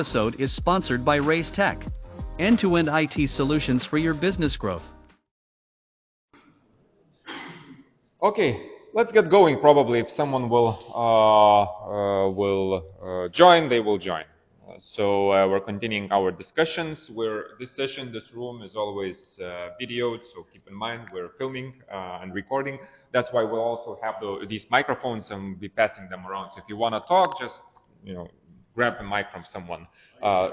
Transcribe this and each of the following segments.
episode is sponsored by Reiz Tech, end to end IT solutions for your business growth. Okay, let's get going. Probably, if someone will uh, uh, will uh, join, they will join. So uh, we're continuing our discussions. Where this session, this room is always uh, videoed, so keep in mind we're filming uh, and recording. That's why we'll also have the, these microphones and be passing them around. So if you want to talk, just you know, grab a mic from someone. Uh,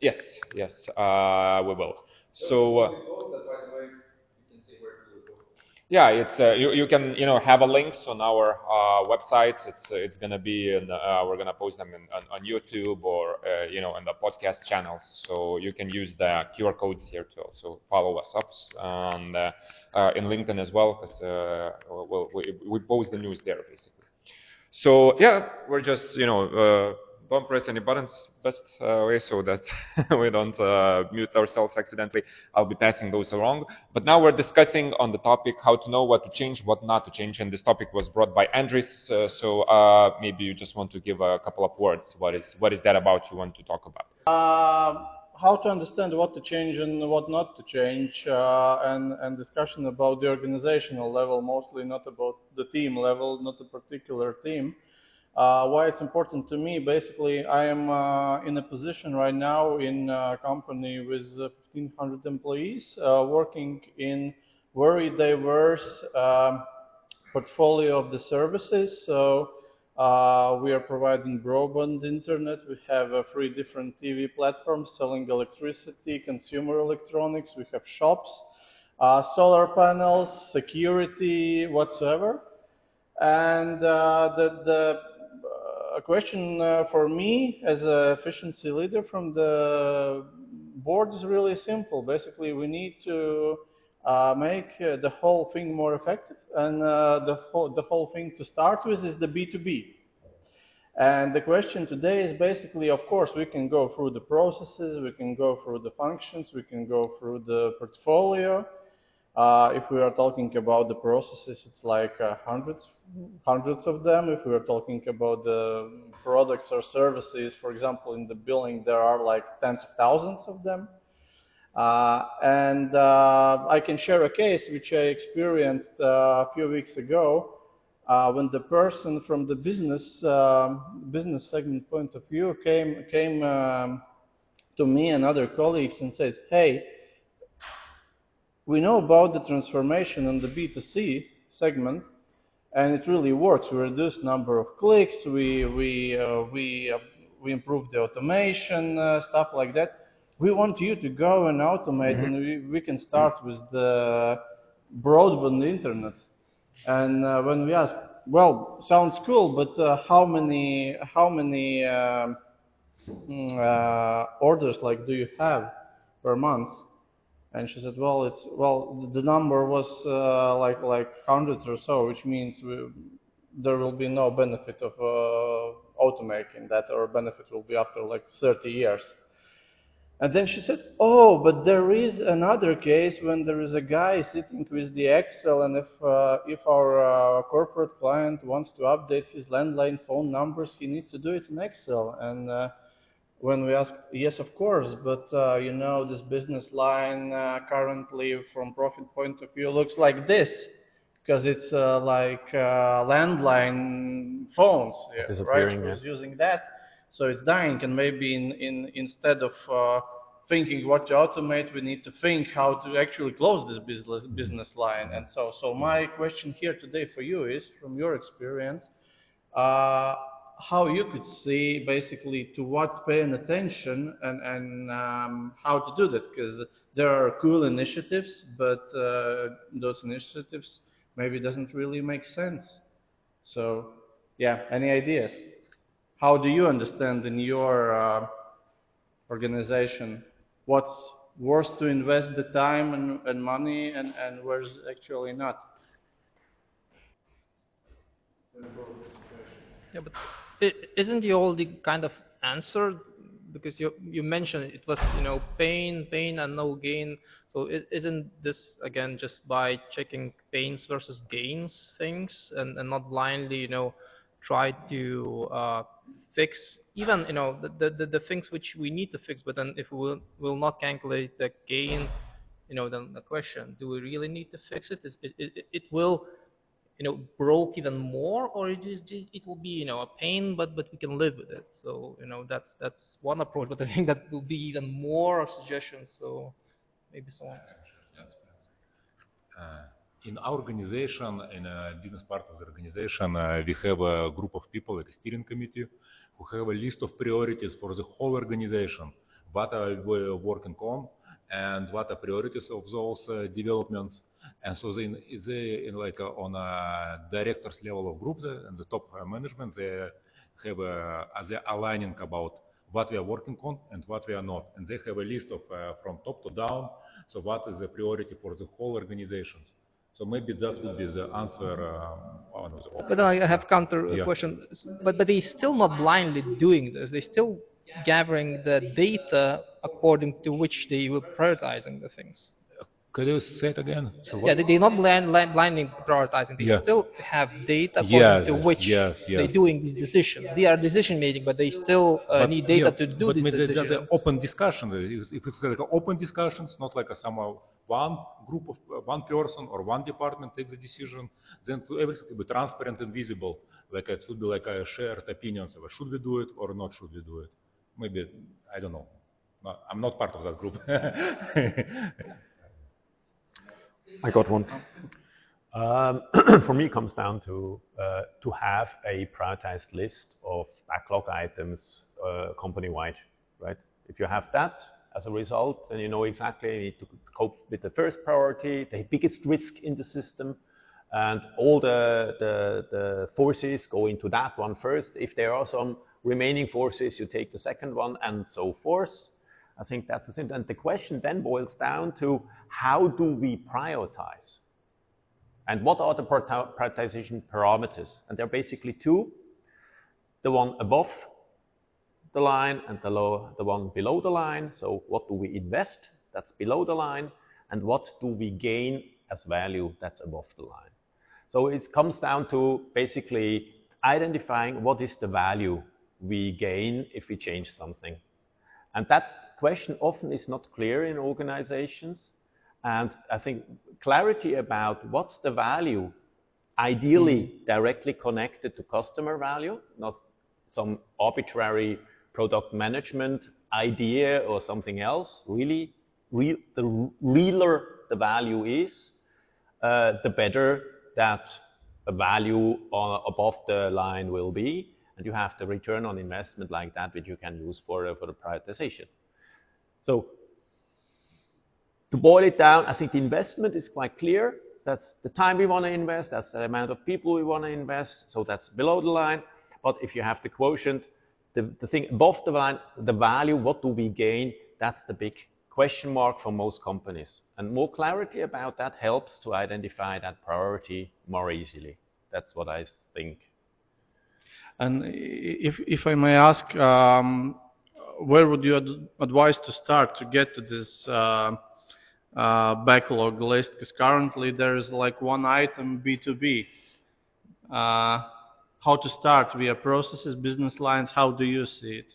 yes, yes, uh, we will. So. Uh, yeah, it's uh, you, you can you know have a links on our uh, websites. It's uh, it's gonna be in, we're gonna post them in, on, on YouTube or you know in the podcast channels. So you can use the QR codes here to also follow us up and in LinkedIn as well because we'll, we we post the news there basically. So yeah, we're just you know uh, don't press any buttons best uh, way so that we don't uh, mute ourselves accidentally. I'll be passing those along. But now we're discussing on the topic how to know what to change, what not to change. And this topic was brought by Andres. Uh, so uh, maybe you just want to give a couple of words. What is what is that about you want to talk about? Uh, how to understand what to change and what not to change, uh, and, and discussion about the organizational level, mostly not about the team level, not a particular team. Uh, why it's important to me, basically, I am uh, in a position right now in a company with 1,500 employees, uh, working in very diverse um, portfolio of the services. So uh, we are providing broadband internet. We have uh, three different TV platforms selling electricity, consumer electronics. We have shops, uh, solar panels, security, whatsoever. And the, the a question uh, for me as an efficiency leader from the board is really simple. Basically, we need to uh, make uh, the whole thing more effective, and uh, the, the whole thing to start with is the B2B. And the question today is basically, of course, we can go through the processes, we can go through the functions, we can go through the portfolio, uh, if we are talking about the processes, it's like uh, hundreds, hundreds of them. If we are talking about the products or services, for example, in the billing, there are like tens of thousands of them. Uh, and uh, I can share a case which I experienced uh, a few weeks ago uh, when the person from the business um, business segment point of view came came um, to me and other colleagues and said, "Hey." We know about the transformation on the B2C segment, and it really works. We reduce number of clicks, we we uh, we uh, we improve the automation, uh, stuff like that. We want you to go and automate, mm-hmm. and we, we can start with the broadband internet. And uh, when we ask, well, sounds cool, but uh, how many how many um, mm, uh, orders like do you have per month? And she said, well, it's well, the number was uh, like like hundreds or so, which means we, there will be no benefit of uh, automaking that, or benefit will be after like 30 years. And then she said, oh, but there is another case when there is a guy sitting with the Excel, and if uh, if our uh, corporate client wants to update his landline phone numbers, he needs to do it in Excel, and uh, when we asked, yes, of course, but uh, you know, this business line uh, currently from profit point of view looks like this because it's uh, like uh, landline phones, yeah, right? Who's using that, so it's dying, and maybe in, in instead of uh, thinking what to automate, we need to think how to actually close this business business line. And so, so my question here today for you is, from your experience uh, how you could see basically to what paying attention and, and um, how to do that because there are cool initiatives but uh, those initiatives maybe doesn't really make sense. So yeah any ideas? How do you understand in your uh, organization what's worth to invest the time and, and money and, and where's actually not? Yeah but isn't the only kind of answer because you you mentioned it was you know pain pain and no gain. So isn't this again just by checking pains versus gains things and, and not blindly you know try to uh, fix even you know the, the, the things which we need to fix but then if we will, will not calculate the gain you know then the question do we really need to fix it? Is, it, it, it will you know broke even more or it, it will be you know a pain but but we can live with it so you know that's that's one approach but i think that will be even more suggestions so maybe someone uh, in our organization, in a business part of the organization, uh, we have a group of people, like a steering committee, who have a list of priorities for the whole organization. What are we working on, and what are priorities of those uh, developments? And so they, they in like uh, on a directors level of groups and the top uh, management, they have a, they're aligning about what we are working on and what we are not. And they have a list of uh, from top to down. So what is the priority for the whole organization? So maybe that would be the answer. Uh, but I have counter yeah. question. But but they still not blindly doing this. They still gathering the data according to which they were prioritizing the things. Could you say it again? So yeah, they, are not blind, blindly prioritizing. They yeah. still have data yes, to which yes, yes. they're doing these decisions. They are decision making, but they still uh, but, need data yeah, to do but these decisions. But open discussion. If it's like an open discussion, it's not like a somehow one group of uh, one person or one department takes a decision, then everything will be transparent and visible. Like it would be like a shared opinions of should we do it or not should we do it. Maybe I don't know. I'm not part of that group. I got one. Um, for me, it comes down to uh, to have a prioritized list of backlog items uh, company-wide, right? If you have that as a result, then you know exactly you need to cope with the first priority, the biggest risk in the system, and all the, the, the forces go into that one first. If there are some remaining forces, you take the second one, and so forth. I think that's the thing. And the question then boils down to how do we prioritize? And what are the prioritization parameters? And there are basically two. The one above the line and the, low, the one below the line. So what do we invest? That's below the line. And what do we gain as value? That's above the line. So it comes down to basically identifying what is the value we gain if we change something. And that question often is not clear in organizations. And I think clarity about what's the value, ideally mm. directly connected to customer value, not some arbitrary product management idea or something else. Really, re the realer the value is, uh, the better that a value above the line will be. And you have the return on investment like that, which you can use for, uh, for the prioritization. So to boil it down, I think the investment is quite clear. That's the time we want to invest. That's the amount of people we want to invest. So that's below the line. But if you have the quotient, the, the thing above the line, the value, what do we gain? That's the big question mark for most companies. And more clarity about that helps to identify that priority more easily. That's what I think. And if, if I may ask, um, where would you ad- advise to start to get to this uh, uh, backlog list? Because currently there is like one item B2B. Uh, how to start via processes, business lines? How do you see it?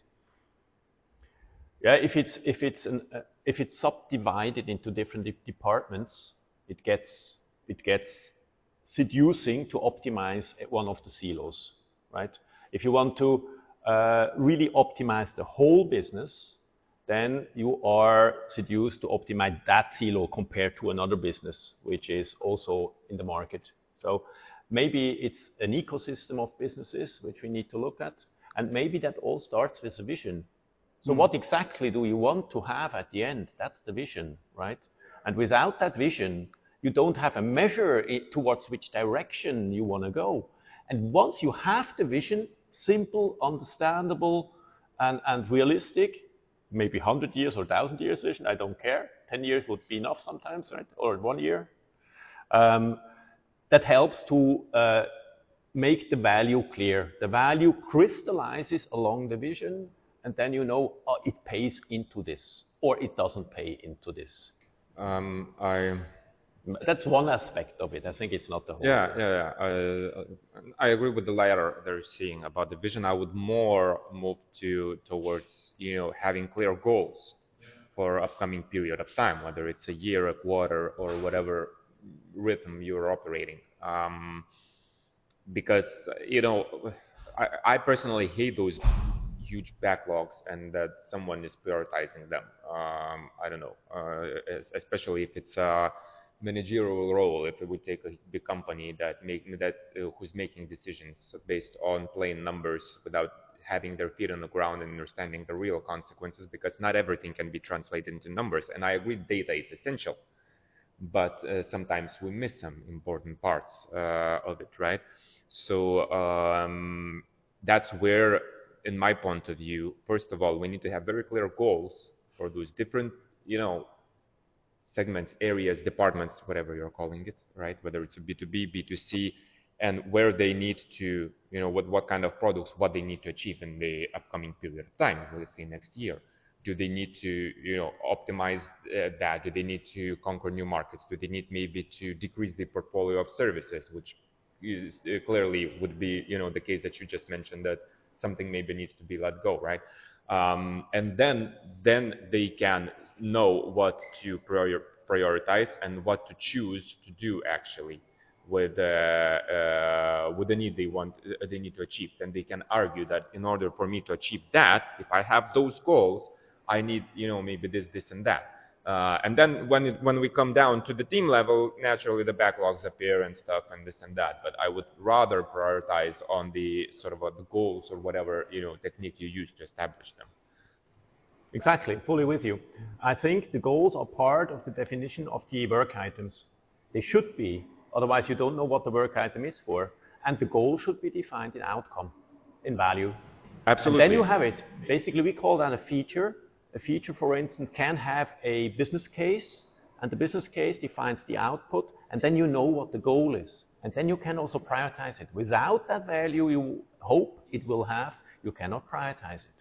Yeah, if it's if it's an, if it's subdivided into different de- departments, it gets it gets seducing to optimize one of the silos, right? If you want to uh, really optimize the whole business, then you are seduced to optimize that silo compared to another business, which is also in the market. So maybe it's an ecosystem of businesses which we need to look at. And maybe that all starts with a vision. So mm. what exactly do you want to have at the end? That's the vision, right? And without that vision, you don't have a measure towards which direction you want to go. And once you have the vision, simple, understandable, and, and realistic. Maybe 100 years or 1,000 years vision, I don't care. 10 years would be enough sometimes, right? Or one year. Um, that helps to uh, make the value clear. The value crystallizes along the vision, and then you know oh, it pays into this, or it doesn't pay into this. Um, I That's one aspect of it. I think it's not the whole. Yeah, yeah, yeah. Uh, I agree with the latter they're seeing about the vision. I would more move to towards you know having clear goals for upcoming period of time, whether it's a year, a quarter, or whatever rhythm you're operating. Um, because you know, I, I personally hate those huge backlogs and that someone is prioritizing them. Um, I don't know, uh, especially if it's a managerial role. If we would take a big company that making that uh, who's making decisions based on plain numbers without having their feet on the ground and understanding the real consequences, because not everything can be translated into numbers. And I agree, data is essential, but uh, sometimes we miss some important parts uh, of it, right? So um, that's where in my point of view, first of all, we need to have very clear goals for those different, you know, segments, areas, departments, whatever you're calling it, right? Whether it's a B2B, B2C, and where they need to, you know, what, what kind of products, what they need to achieve in the upcoming period of time, let's say next year. Do they need to, you know, optimize uh, that? Do they need to conquer new markets? Do they need maybe to decrease the portfolio of services, which is, uh, clearly would be, you know, the case that you just mentioned that something maybe needs to be let go, right? Um, and then then they can know what to prior, prioritize and what to choose to do actually with uh, uh, with the need they want uh, they need to achieve. Then they can argue that in order for me to achieve that, if I have those goals, I need you know maybe this this and that. Uh, and then when it, when we come down to the team level, naturally the backlogs appear and stuff and this and that. But I would rather prioritize on the sort of uh, the goals or whatever you know technique you use to establish them. Exactly, fully with you. I think the goals are part of the definition of the work items. They should be, otherwise you don't know what the work item is for. And the goal should be defined in outcome, in value. Absolutely. And then you have it. Basically, we call that a feature a feature, for instance, can have a business case, and the business case defines the output, and then you know what the goal is. And then you can also prioritize it. Without that value you hope it will have, you cannot prioritize it.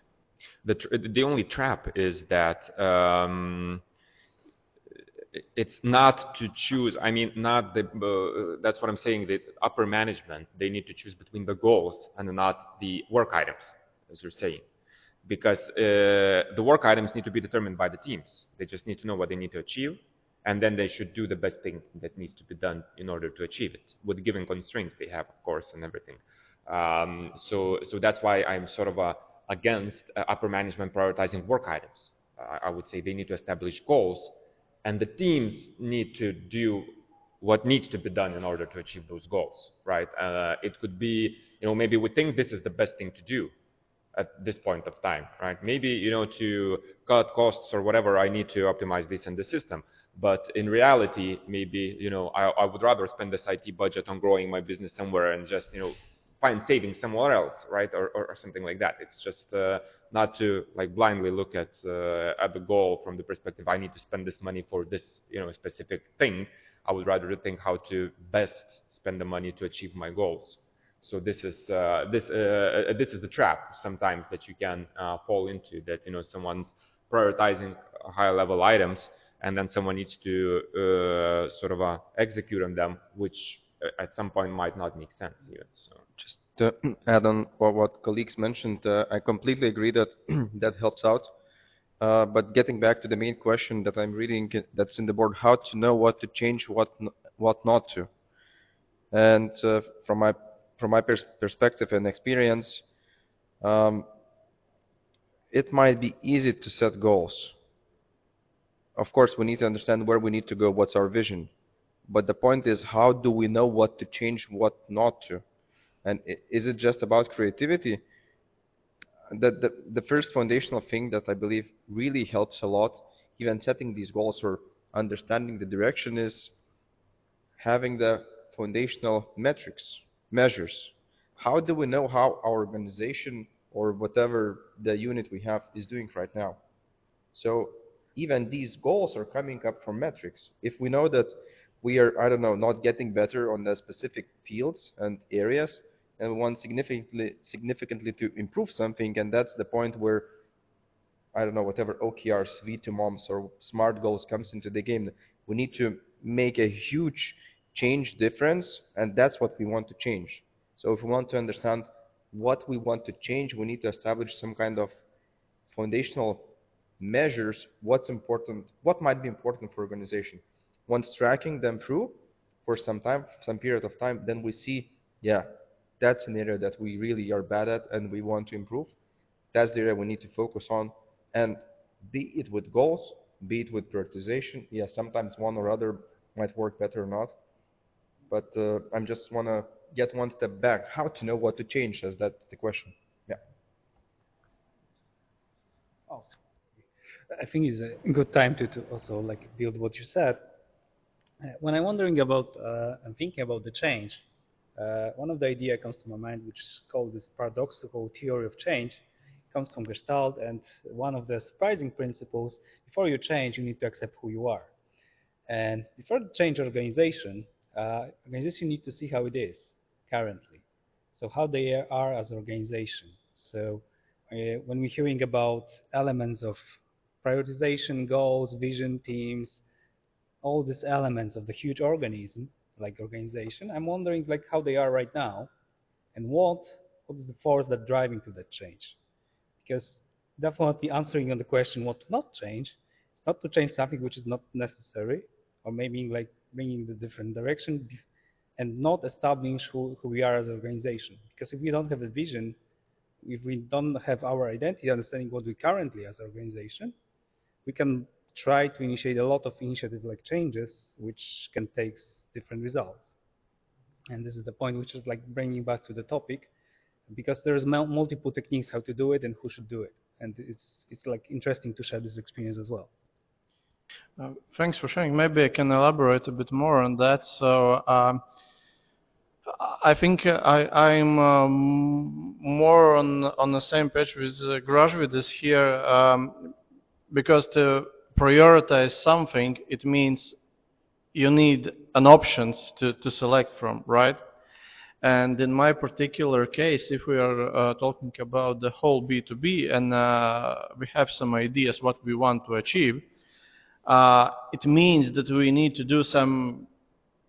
The, the only trap is that um, it's not to choose. I mean, not the. Uh, that's what I'm saying. The upper management they need to choose between the goals and not the work items, as you're saying because uh, the work items need to be determined by the teams. They just need to know what they need to achieve, and then they should do the best thing that needs to be done in order to achieve it, with given constraints they have, of course, and everything. Um, so, so that's why I'm sort of uh, against uh, upper management prioritizing work items. I would say they need to establish goals, and the teams need to do what needs to be done in order to achieve those goals, right? Uh, it could be, you know, maybe we think this is the best thing to do, at this point of time, right? Maybe, you know, to cut costs or whatever, I need to optimize this in the system. But in reality, maybe, you know, I, I would rather spend this IT budget on growing my business somewhere and just, you know, find savings somewhere else, right? Or, or, or something like that. It's just uh, not to like blindly look at, uh, at the goal from the perspective, I need to spend this money for this, you know, specific thing. I would rather think how to best spend the money to achieve my goals. So this is uh, this uh, this is the trap sometimes that you can uh, fall into. That you know someone's prioritizing high level items, and then someone needs to uh, sort of uh, execute on them, which uh, at some point might not make sense even. So just to add on what colleagues mentioned, I completely agree that that helps out. but getting back to the main question that I'm reading, that's in the board: how to know what to change, what what not to. And from my from my pers perspective and experience, um, it might be easy to set goals. Of course, we need to understand where we need to go, what's our vision. But the point is, how do we know what to change, what not to? And is it just about creativity? The, the, the first foundational thing that I believe really helps a lot, even setting these goals or understanding the direction, is having the foundational metrics measures. How do we know how our organization or whatever the unit we have is doing right now? So even these goals are coming up from metrics. If we know that we are, I don't know, not getting better on the specific fields and areas, and we want significantly, significantly to improve something, and that's the point where, I don't know, whatever OKRs, V2MOMs, or SMART goals comes into the game, we need to make a huge change difference, and that's what we want to change. So if we want to understand what we want to change, we need to establish some kind of foundational measures, what's important, what might be important for organization. Once tracking them through for some time, some period of time, then we see, yeah, that's an area that we really are bad at and we want to improve. That's the area we need to focus on. And be it with goals, be it with prioritization. Yeah, sometimes one or other might work better or not. But uh, I'm just want to get one step back. How to know what to change, as that's the question. Yeah. Oh, I think it's a good time to, to also like build what you said. Uh, when I'm wondering about uh, and thinking about the change, uh, one of the idea comes to my mind, which is called this paradoxical theory of change. It comes from Gestalt, and one of the surprising principles: before you change, you need to accept who you are. And before you change organization, uh, organization need to see how it is currently. So how they are as an organization. So uh, when we're hearing about elements of prioritization, goals, vision, teams, all these elements of the huge organism, like organization, I'm wondering like how they are right now, and what what is the force that driving to that change? Because definitely answering on the question what to not change, it's not to change something which is not necessary, or maybe like bringing the different direction and not establish who, who we are as an organization. Because if we don't have a vision, if we don't have our identity, understanding what we currently as an organization, we can try to initiate a lot of initiatives like changes, which can take different results. And this is the point which is like bringing back to the topic, because there's multiple techniques how to do it and who should do it. And it's, it's like interesting to share this experience as well. Uh, thanks for sharing. Maybe I can elaborate a bit more on that. So, um, I think I, am um, more on on the same page with uh, Gražvydis here, um, because to prioritize something, it means you need an options to, to select from, right? And in my particular case, if we are uh, talking about the whole B2B and uh, we have some ideas what we want to achieve, uh, it means that we need to do some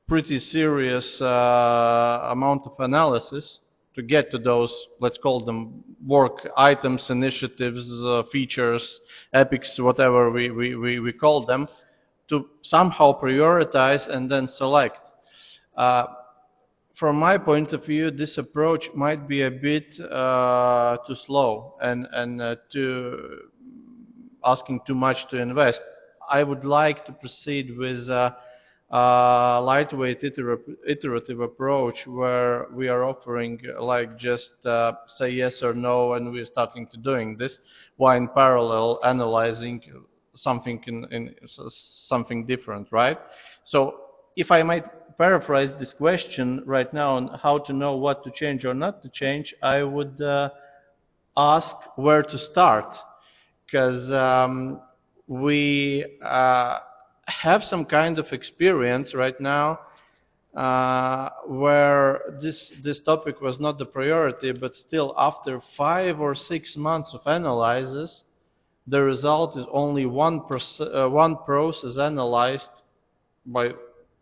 pretty serious uh, amount of analysis to get to those, let's call them work items, initiatives, uh, features, epics, whatever we, we, we, we, call them, to somehow prioritize and then select. Uh, from my point of view, this approach might be a bit uh, too slow and, and uh, too asking too much to invest. I would like to proceed with a, a lightweight iterative approach where we are offering like just uh, say yes or no and we're starting to doing this while in parallel analyzing something in, in something different, right? So if I might paraphrase this question right now on how to know what to change or not to change, I would uh, ask where to start because um, we uh, have some kind of experience right now uh, where this this topic was not the priority, but still after five or six months of analysis, the result is only one uh, one process analyzed by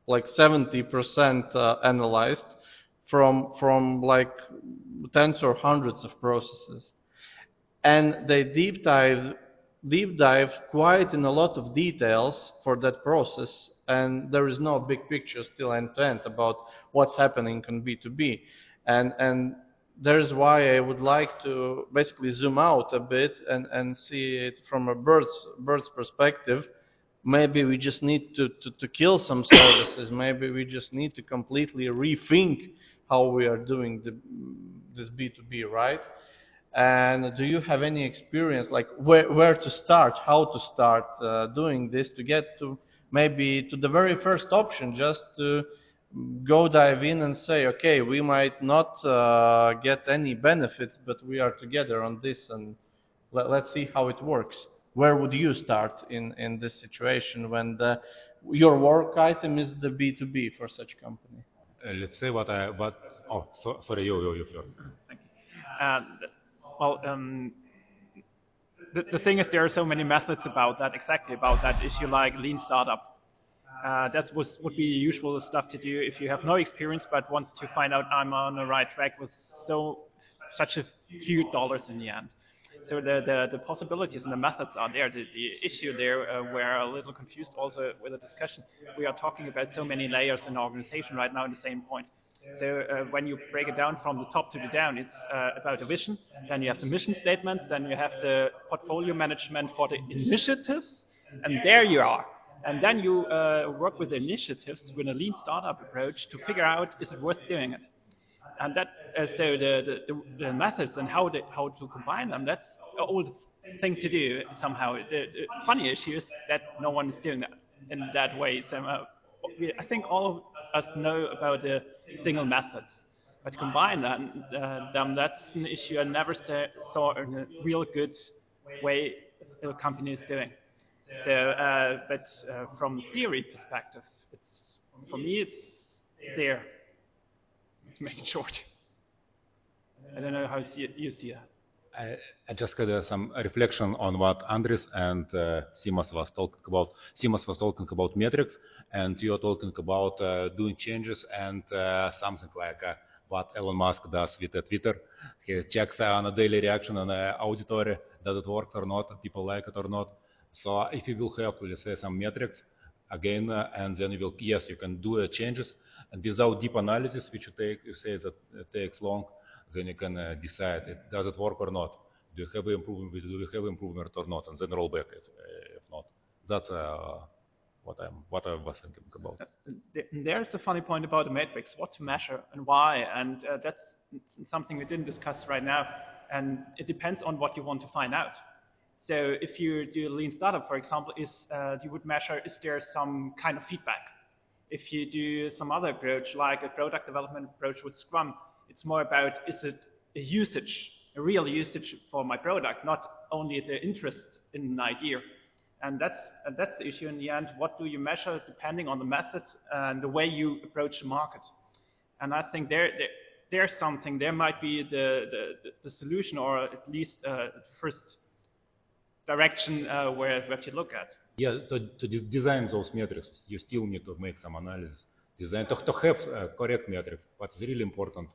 like 70% uh, analyzed from from like tens or hundreds of processes, and they deep dive deep dive quite in a lot of details for that process and there is no big picture still end to end about what's happening in B2B. And, and there's why I would like to basically zoom out a bit and, and see it from a bird's, bird's perspective. Maybe we just need to, to, to kill some services. Maybe we just need to completely rethink how we are doing the, this B2B, right? And do you have any experience, like where, where to start, how to start uh, doing this to get to maybe to the very first option, just to go dive in and say, okay, we might not uh, get any benefits, but we are together on this and let, us see how it works. Where would you start in, in this situation when the, your work item is the B2B for such company? Uh, let's say what I, what, oh, so, sorry, you, you, you first. Thank you. Uh, well, um, the, the thing is there are so many methods about that, exactly about that issue like lean startup. Uh, that was, would be usual stuff to do if you have no experience but want to find out I'm on the right track with so such a few dollars in the end. So the, the, the possibilities and the methods are there. The, the issue there, uh, we're a little confused also with the discussion. We are talking about so many layers in the organization right now in the same point. So uh, when you break it down from the top to the down, it's uh, about a vision. Then you have the mission statements. Then you have the portfolio management for the initiatives. And there you are. And then you uh, work with the initiatives with a lean startup approach to figure out is it worth doing it. And that uh, so the, the, the, methods and how the, how to combine them that's an old thing to do somehow. The, the funny issue is that no one is doing that in that way. So uh, I think all us know about the single methods. But combine them, uh, them that's an issue I never saw in a real good way a company is doing. So, uh, but uh, from theory perspective, it's for me it's there. To make it short, I don't know how you see that. I, I just had uh, some reflection on what Andres and uh, Simas was talking about. Simas was talking about metrics, and you're talking about uh, doing changes and uh, something like uh, what Elon Musk does with Twitter. He checks on a daily reaction on the auditory, does it work or not, people like it or not. So if you will have, let's say, some metrics, again, uh, and then you will, yes, you can do changes, and without deep analysis, which you take, you say that takes long, then you can uh, decide it, does it work or not. Do you have improvement? Do have improvement or not? And then roll back if, if not. That's uh, what I'm what I was thinking about. There's a funny point about the metrics: what to measure and why, and uh, that's something we didn't discuss right now. And it depends on what you want to find out. So if you do a lean startup, for example, is uh, you would measure is there some kind of feedback. If you do some other approach, like a product development approach with Scrum, it's more about is it a usage, a real usage for my product, not only the interest in an idea. And that's, and that's the issue in the end. What do you measure depending on the method and the way you approach the market? And I think there, there there's something, there might be the, the, the solution or at least uh, first direction uh, where, where to look at. Yeah, to, to design those metrics, you still need to make some analysis. Design to, to have uh, correct metrics, but it's really important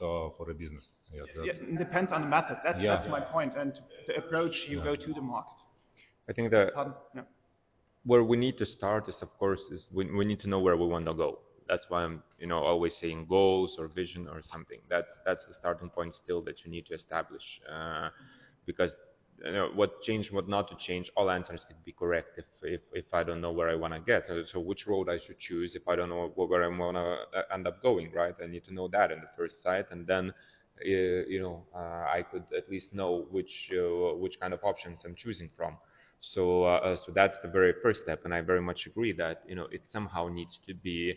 to, for a business. Yeah, yeah, it depends on the method. That's, yeah. that's my point, and the approach you yeah. go to the market. I think that yeah. where we need to start is, of course, is we, we need to know where we want to go. That's why I'm, you know, always saying goals or vision or something. That's that's the starting point still that you need to establish, uh, because you know, what change, what not to change, all answers could be correct if, if, if I don't know where I want to get. So, so, which road I should choose if I don't know where I want to uh, end up going, right? I need to know that in the first sight, and then, uh, you know, uh, I could at least know which uh, which kind of options I'm choosing from. So, uh, so that's the very first step, and I very much agree that you know it somehow needs to be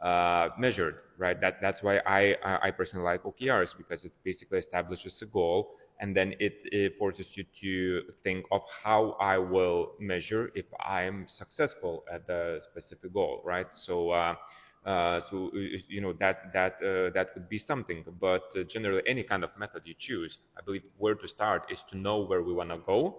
uh, measured, right? That that's why I I personally like OKRs because it basically establishes a goal and then it, it, forces you to think of how I will measure if I'm successful at the specific goal, right? So, uh, uh, so you know that that uh, that would be something. But uh, generally, any kind of method you choose, I believe where to start is to know where we want to go,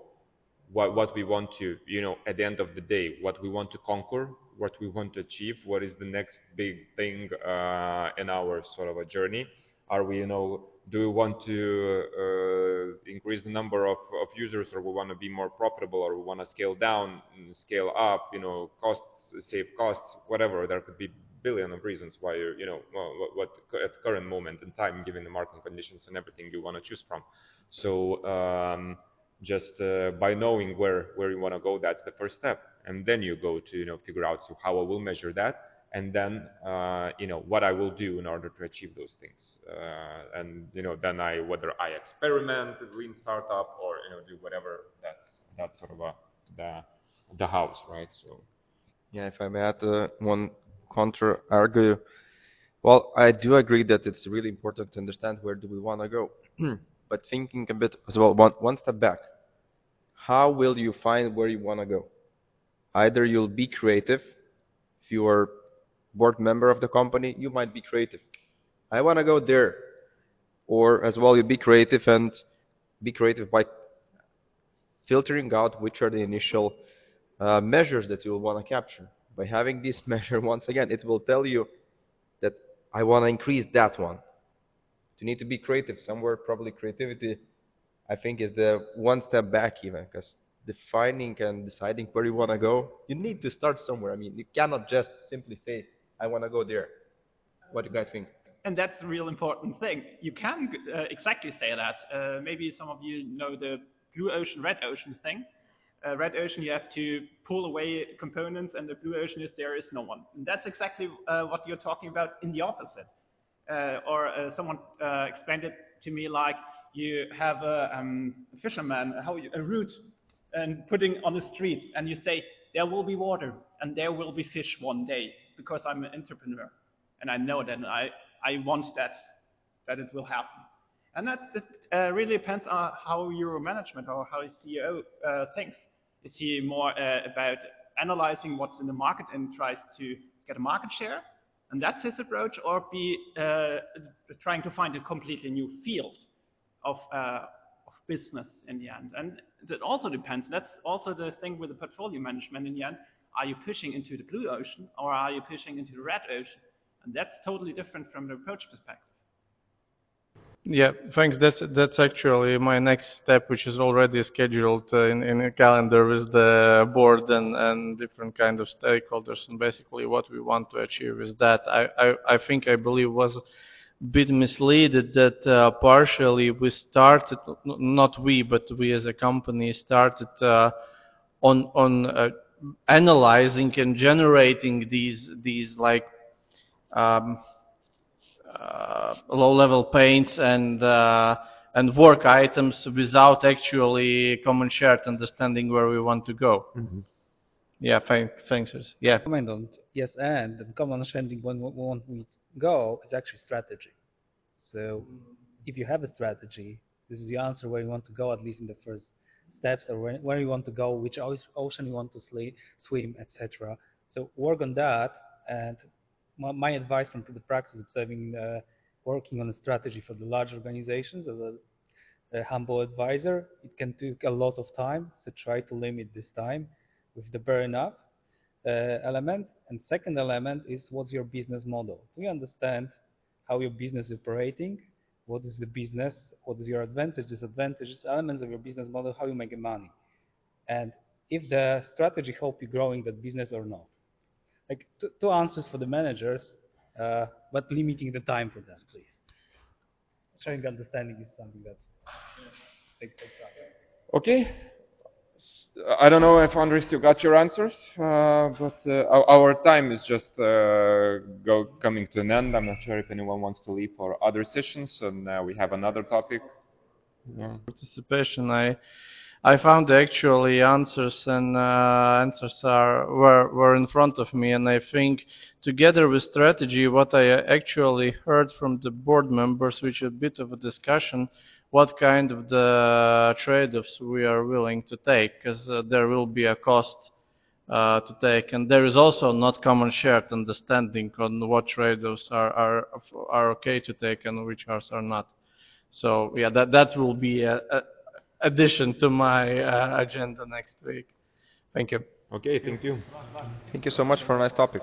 what what we want to, you know, at the end of the day, what we want to conquer, what we want to achieve, what is the next big thing uh, in our sort of a journey. Are we, you know, do we want to uh, increase the number of, of users or we want to be more profitable or we want to scale down scale up you know costs save costs whatever? There could be billion of reasons why you know what, what at current moment in time given the market conditions and everything you want to choose from. So um, just uh, by knowing where where you want to go that's the first step. And then you go to you know figure out so how i will measure that and then uh, you know what I will do in order to achieve those things. Uh, and you know then I whether I experiment lean startup or you know do whatever. That's that's sort of a the the house, right? So yeah, if I may add uh, one counter argue. Well, I do agree that it's really important to understand where do we want to go, but thinking a bit as well, one, one step back. How will you find where you want to go? Either you'll be creative if you are board member of the company, you might be creative. I want to go there. Or as well, you be creative and be creative by filtering out which are the initial uh, measures that you will want to capture. By having this measure, once again, it will tell you that I want to increase that one. You need to be creative somewhere. Probably creativity, I think, is the one step back even because defining and deciding where you want to go, you need to start somewhere. I mean, you cannot just simply say, I want to go there. What do you guys think? And that's a real important thing. You can uh, exactly say that. Uh, maybe some of you know the blue ocean, red ocean thing. Uh, red ocean, you have to pull away components, and the blue ocean is there is no one. And that's exactly uh, what you're talking about in the opposite. Uh, or uh, someone explained it to me like you have a um, fisherman, how you, a route, and putting on the street, and you say there will be water and there will be fish one day because I'm an entrepreneur, and I know that I I want that that it will happen. And that, that uh, really depends on how your management or how your CEO uh, thinks. Is he more uh, about analyzing what's in the market and tries to get a market share? And that's his approach, or be uh, trying to find a completely new field of, uh, of business in the end. And that also depends. That's also the thing with the portfolio management in the end. Are you pushing into the blue ocean or are you pushing into the red ocean? And that's totally different from the approach perspective. Yeah, thanks. That's that's actually my next step, which is already scheduled uh, in in a calendar with the board and and different kind of stakeholders. And basically, what we want to achieve is that I I, I think I believe was a bit misleaded that uh, partially we started not we but we as a company started uh, on on uh, analyzing and generating these these like um, uh, low-level paints and uh, and work items without actually common shared understanding where we want to go. Mm-hmm. Yeah, thank, thanks. Yeah. Comment on yes, and the common understanding when we want to go is actually strategy. So if you have a strategy, this is the answer where you want to go, at least in the first steps, or where, where you want to go, which ocean you want to swim, etc. So work on that, and my, my advice from the practice observing, uh, working on a strategy for the large organizations as a, a, humble advisor, it can take a lot of time. So try to limit this time with the enough uh, element. And second element is what's your business model? Do you understand how your business is operating? What is the business? What is your advantage, disadvantages, elements of your business model, how you make money? And if the strategy help you growing that business or not like two, two answers for the managers, uh, but limiting the time for them, please. Sharing understanding is something that take, take time. Okay. I don't know if Andres, you got your answers, uh, but uh, our, time is just uh, go, coming to an end. I'm not sure if anyone wants to leave for other sessions, and we have another topic. Yeah. Participation. I I found actually answers and uh, answers are were were in front of me, and I think together with strategy, what I actually heard from the board members, which is a bit of a discussion, what kind of the trade-offs we are willing to take, because uh, there will be a cost uh, to take, and there is also not common shared understanding on what trade-offs are, are are okay to take and which are not. So yeah, that that will be a, a addition to my uh, agenda next week. Thank you. Okay, thank you. Thank you so much for a nice topic.